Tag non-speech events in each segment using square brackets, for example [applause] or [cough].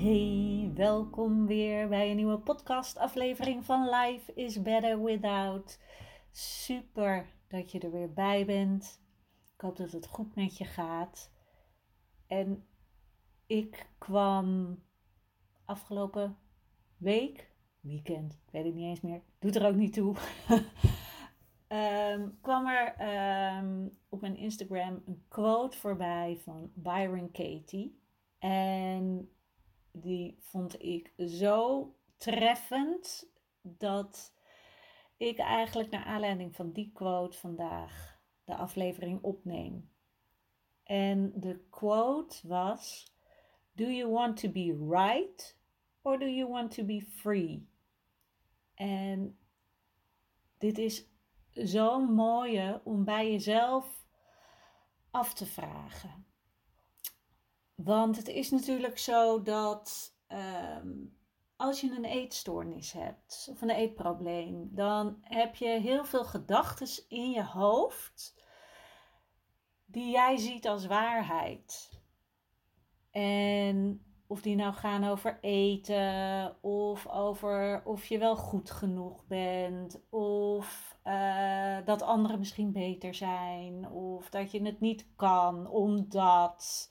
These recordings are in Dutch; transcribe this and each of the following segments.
Hey, welkom weer bij een nieuwe podcastaflevering van Life is Better Without. Super dat je er weer bij bent. Ik hoop dat het goed met je gaat. En ik kwam afgelopen week, weekend, ik weet het niet eens meer, doet er ook niet toe. um, [laughs] kwam er ehm, op mijn Instagram een quote voorbij van Byron Katie. En die vond ik zo treffend dat ik eigenlijk naar aanleiding van die quote vandaag de aflevering opneem. En de quote was: Do you want to be right or do you want to be free? En dit is zo'n mooie om bij jezelf af te vragen. Want het is natuurlijk zo dat ehm, als je een eetstoornis hebt of een eetprobleem, dan heb je heel veel gedachten in je hoofd die jij ziet als waarheid. En of die nou gaan over eten, of over of je wel goed genoeg bent, of uh, dat anderen misschien beter zijn, of dat je het niet kan omdat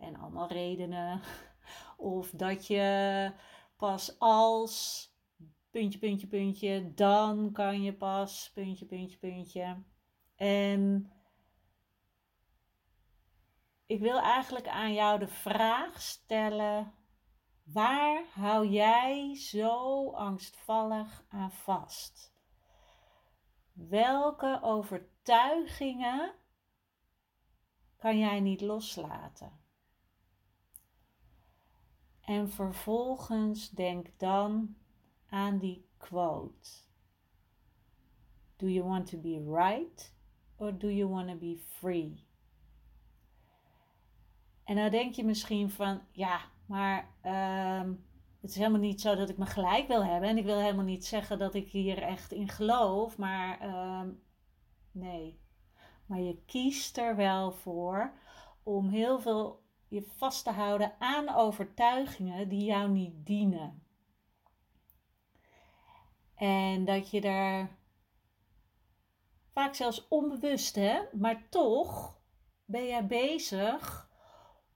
en allemaal redenen. [laughs] Of dat je pas als puntje, puntje, puntje, dan kan je pas puntje, puntje, puntje. En ik wil eigenlijk aan jou de vraag stellen: waar hou jij zo angstvallig aan vast? Welke overtuigingen kan jij niet loslaten? En vervolgens denk dan aan die quote. Do you want to be right or do you want to be free? En dan denk je misschien van, ja, maar ehm, het is helemaal niet zo dat ik me gelijk wil hebben. En ik wil helemaal niet zeggen dat ik hier echt in geloof. Maar ehm, nee. Maar je kiest er wel voor om heel veel je vast te houden aan overtuigingen die jou niet dienen. En dat je daar vaak zelfs onbewust, hè, maar toch ben jij bezig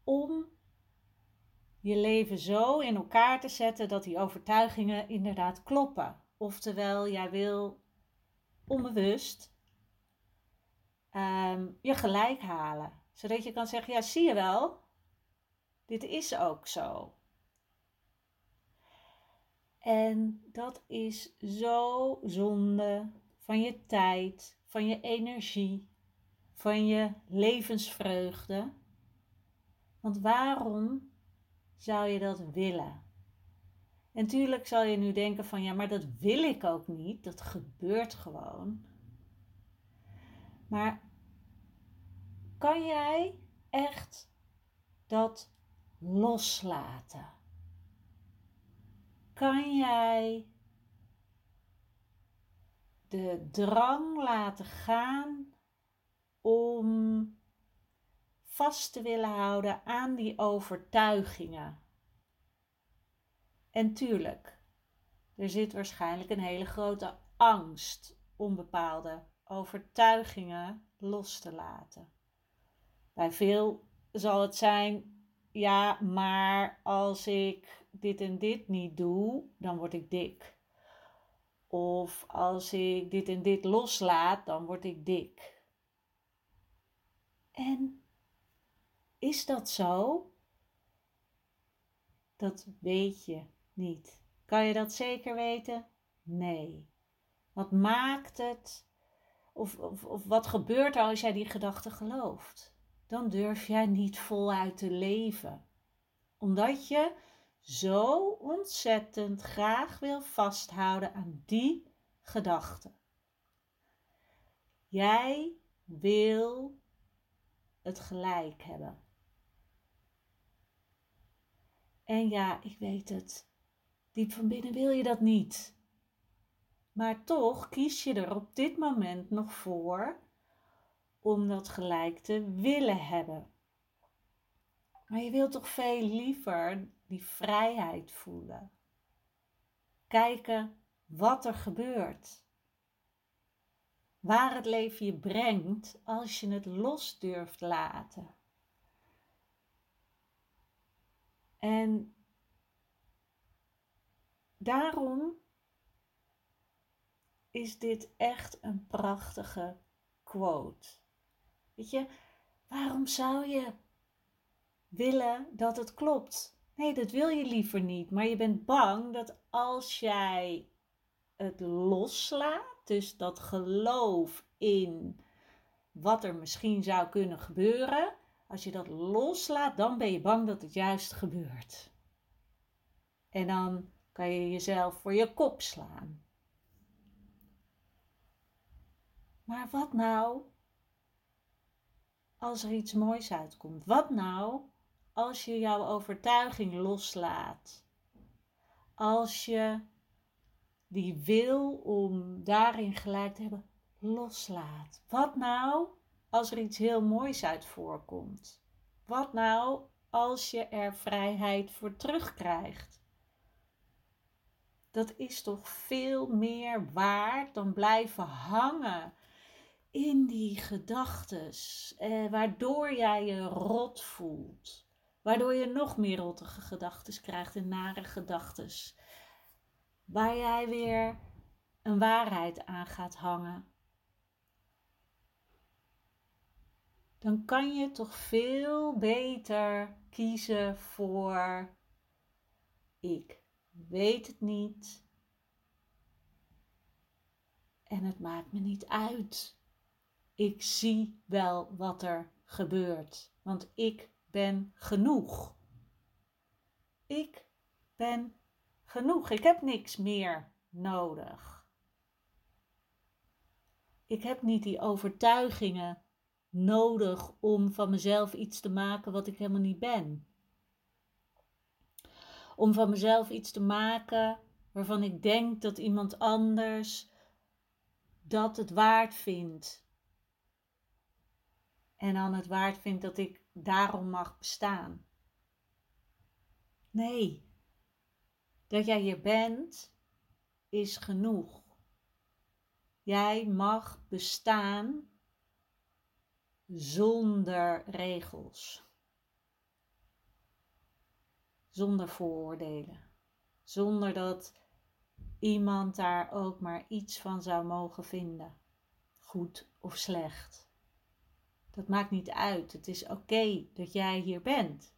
om je leven zo in elkaar te zetten dat die overtuigingen inderdaad kloppen. Oftewel, jij wil onbewust um, je gelijk halen. Zodat je kan zeggen, ja zie je wel, dit is ook zo. En dat is zo zonde van je tijd, van je energie, van je levensvreugde. Want waarom zou je dat willen? En tuurlijk zal je nu denken van ja, maar dat wil ik ook niet. Dat gebeurt gewoon. Maar kan jij echt dat loslaten? Kan jij de drang laten gaan om vast te willen houden aan die overtuigingen? En tuurlijk, er zit waarschijnlijk een hele grote angst om bepaalde overtuigingen los te laten. Bij veel zal het zijn ja, maar als ik dit en dit niet doe, dan word ik dik. Of als ik dit en dit loslaat, dan word ik dik. En is dat zo? Dat weet je niet. Kan je dat zeker weten? Nee. Wat maakt het? Of, of, of wat gebeurt er als jij die gedachte gelooft? Dan durf jij niet voluit te leven. Omdat je zo ontzettend graag wil vasthouden aan die gedachte. Jij wil het gelijk hebben. En ja, ik weet het. Diep van binnen wil je dat niet. Maar toch kies je er op dit moment nog voor om dat gelijk te willen hebben. Maar je wilt toch veel liever die vrijheid voelen. Kijken wat er gebeurt. Waar het leven je brengt als je het los durft laten. En daarom is dit echt een prachtige quote. Weet je, waarom zou je willen dat het klopt? Nee, dat wil je liever niet. Maar je bent bang dat als jij het loslaat, dus dat geloof in wat er misschien zou kunnen gebeuren, als je dat loslaat, dan ben je bang dat het juist gebeurt. En dan kan je jezelf voor je kop slaan. Maar wat nou als er iets moois uitkomt? Wat nou als je jouw overtuiging loslaat? Als je die wil om daarin gelijk te hebben loslaat. Wat nou als er iets heel moois uit voorkomt? Wat nou als je er vrijheid voor terugkrijgt? Dat is toch veel meer waard dan blijven hangen in die gedachtes, eh, waardoor jij je rot voelt. Waardoor je nog meer rottige gedachten krijgt en nare gedachten. Waar jij weer een waarheid aan gaat hangen. Dan kan je toch veel beter kiezen voor ik weet het niet. En het maakt me niet uit ik zie wel wat er gebeurt, want ik ben genoeg. Ik ben genoeg. Ik heb niks meer nodig. Ik heb niet die overtuigingen nodig om van mezelf iets te maken wat ik helemaal niet ben. Om van mezelf iets te maken waarvan ik denk dat iemand anders dat het waard vindt en dan het waard vindt dat ik daarom mag bestaan. Nee, dat jij hier bent is genoeg. Jij mag bestaan zonder regels, zonder vooroordelen, zonder dat iemand daar ook maar iets van zou mogen vinden, goed of slecht. Dat maakt niet uit. Het is oké dat jij hier bent.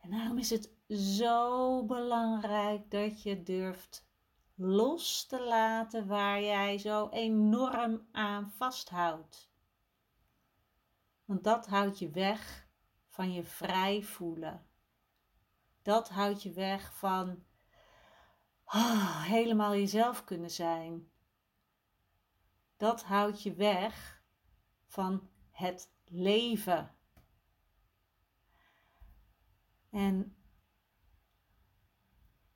En daarom is het zo belangrijk dat je durft los te laten waar jij zo enorm aan vasthoudt. Want dat houdt je weg van je vrij voelen. Dat houdt je weg van oh, helemaal jezelf kunnen zijn dat houdt je weg van het leven. En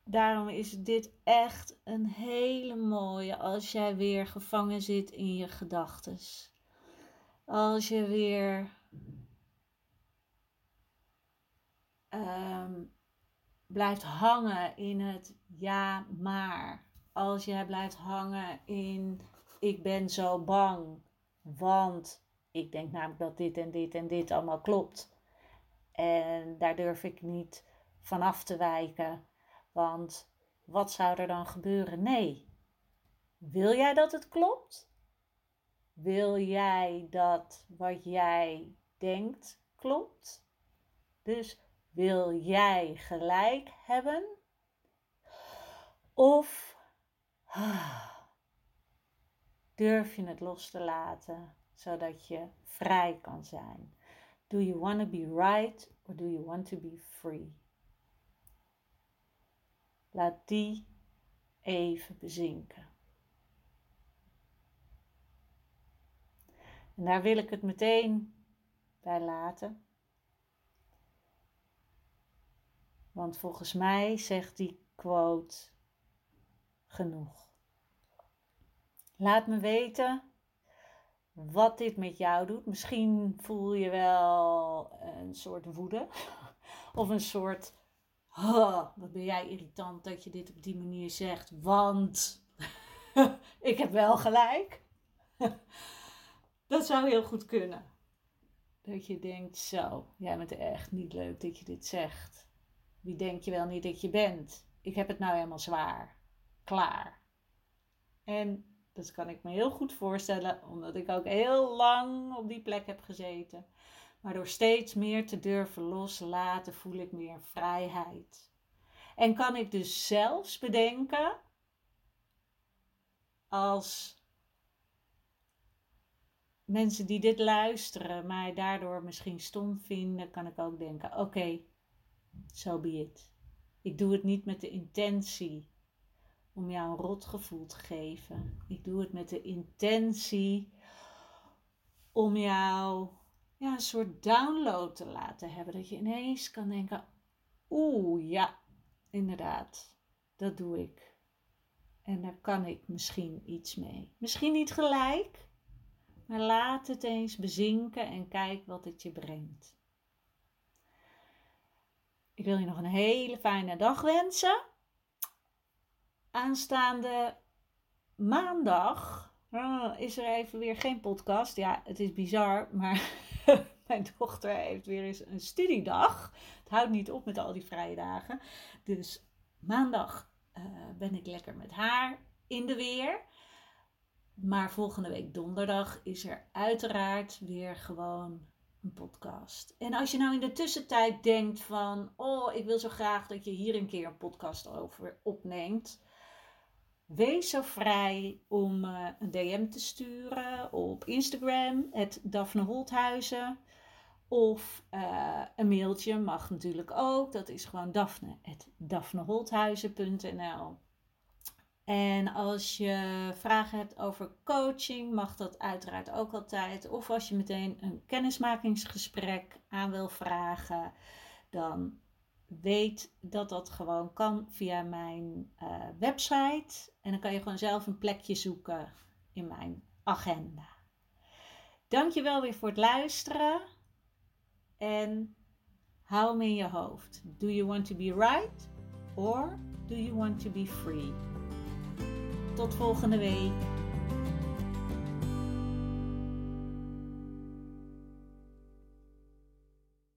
daarom is dit echt een hele mooie als jij weer gevangen zit in je gedachten. Als je weer um, blijft hangen in het ja maar. Als jij blijft hangen in ik ben zo bang, want ik denk namelijk dat dit en dit en dit allemaal klopt. En daar durf ik niet vanaf te wijken, want wat zou er dan gebeuren? Nee. Wil jij dat het klopt? wil jij dat wat jij denkt klopt? Dus wil jij gelijk hebben? Of durf je het los te laten zodat je vrij kan zijn? Do you want to be right or do you want to be free? Laat die even bezinken. En daar wil ik het meteen bij laten. Want volgens mij zegt die quote genoeg. Laat me weten wat dit met jou doet. Misschien voel je wel een soort woede [laughs] of een soort wat ben jij irritant dat je dit op die manier zegt, want [laughs] ik heb wel gelijk. [laughs] dat zou heel goed kunnen. Dat je denkt, zo, jij bent echt niet leuk dat je dit zegt. Wie denk je wel niet dat je bent? Ik heb het nou helemaal zwaar. Klaar. En dat kan ik me heel goed voorstellen, omdat ik ook heel lang op die plek heb gezeten. Maar door steeds meer te durven loslaten, voel ik meer vrijheid. En kan ik dus zelfs bedenken, als mensen die dit luisteren mij daardoor misschien stom vinden, kan ik ook denken: oké, okay, so be it. Ik doe het niet met de intentie om jou een rot gevoel te geven. Ik doe het met de intentie om jou ja, een soort download te laten hebben. Dat je ineens kan denken: oeh, ja, inderdaad, dat doe ik. En daar kan ik misschien iets mee. Misschien niet gelijk, maar laat het eens bezinken en kijk wat het je brengt. Ik wil je nog een hele fijne dag wensen. Aanstaande maandag oh, is er even weer geen podcast. Ja, het is bizar, maar [laughs] mijn dochter heeft weer eens een studiedag. Het houdt niet op met al die vrije dagen. Dus maandag uh, ben ik lekker met haar in de weer. Maar volgende week donderdag is er uiteraard weer gewoon een podcast. En als je nou in de tussentijd denkt van, oh, ik wil zo graag dat je hier een keer een podcast over opneemt. Wees zo vrij om uh, een DM te sturen op Instagram, het Daphne Holthuizen. Of uh, een mailtje mag natuurlijk ook. Dat is gewoon daphne.daphneholthuizen.nl En als je vragen hebt over coaching, mag dat uiteraard ook altijd. Of als je meteen een kennismakingsgesprek aan wil vragen, dan weet dat dat gewoon kan via mijn uh, website. En dan kan je gewoon zelf een plekje zoeken in mijn agenda. Dankjewel weer voor het luisteren. En hou hem in je hoofd. Do you want to be right? Or do you want to be free? Tot volgende week.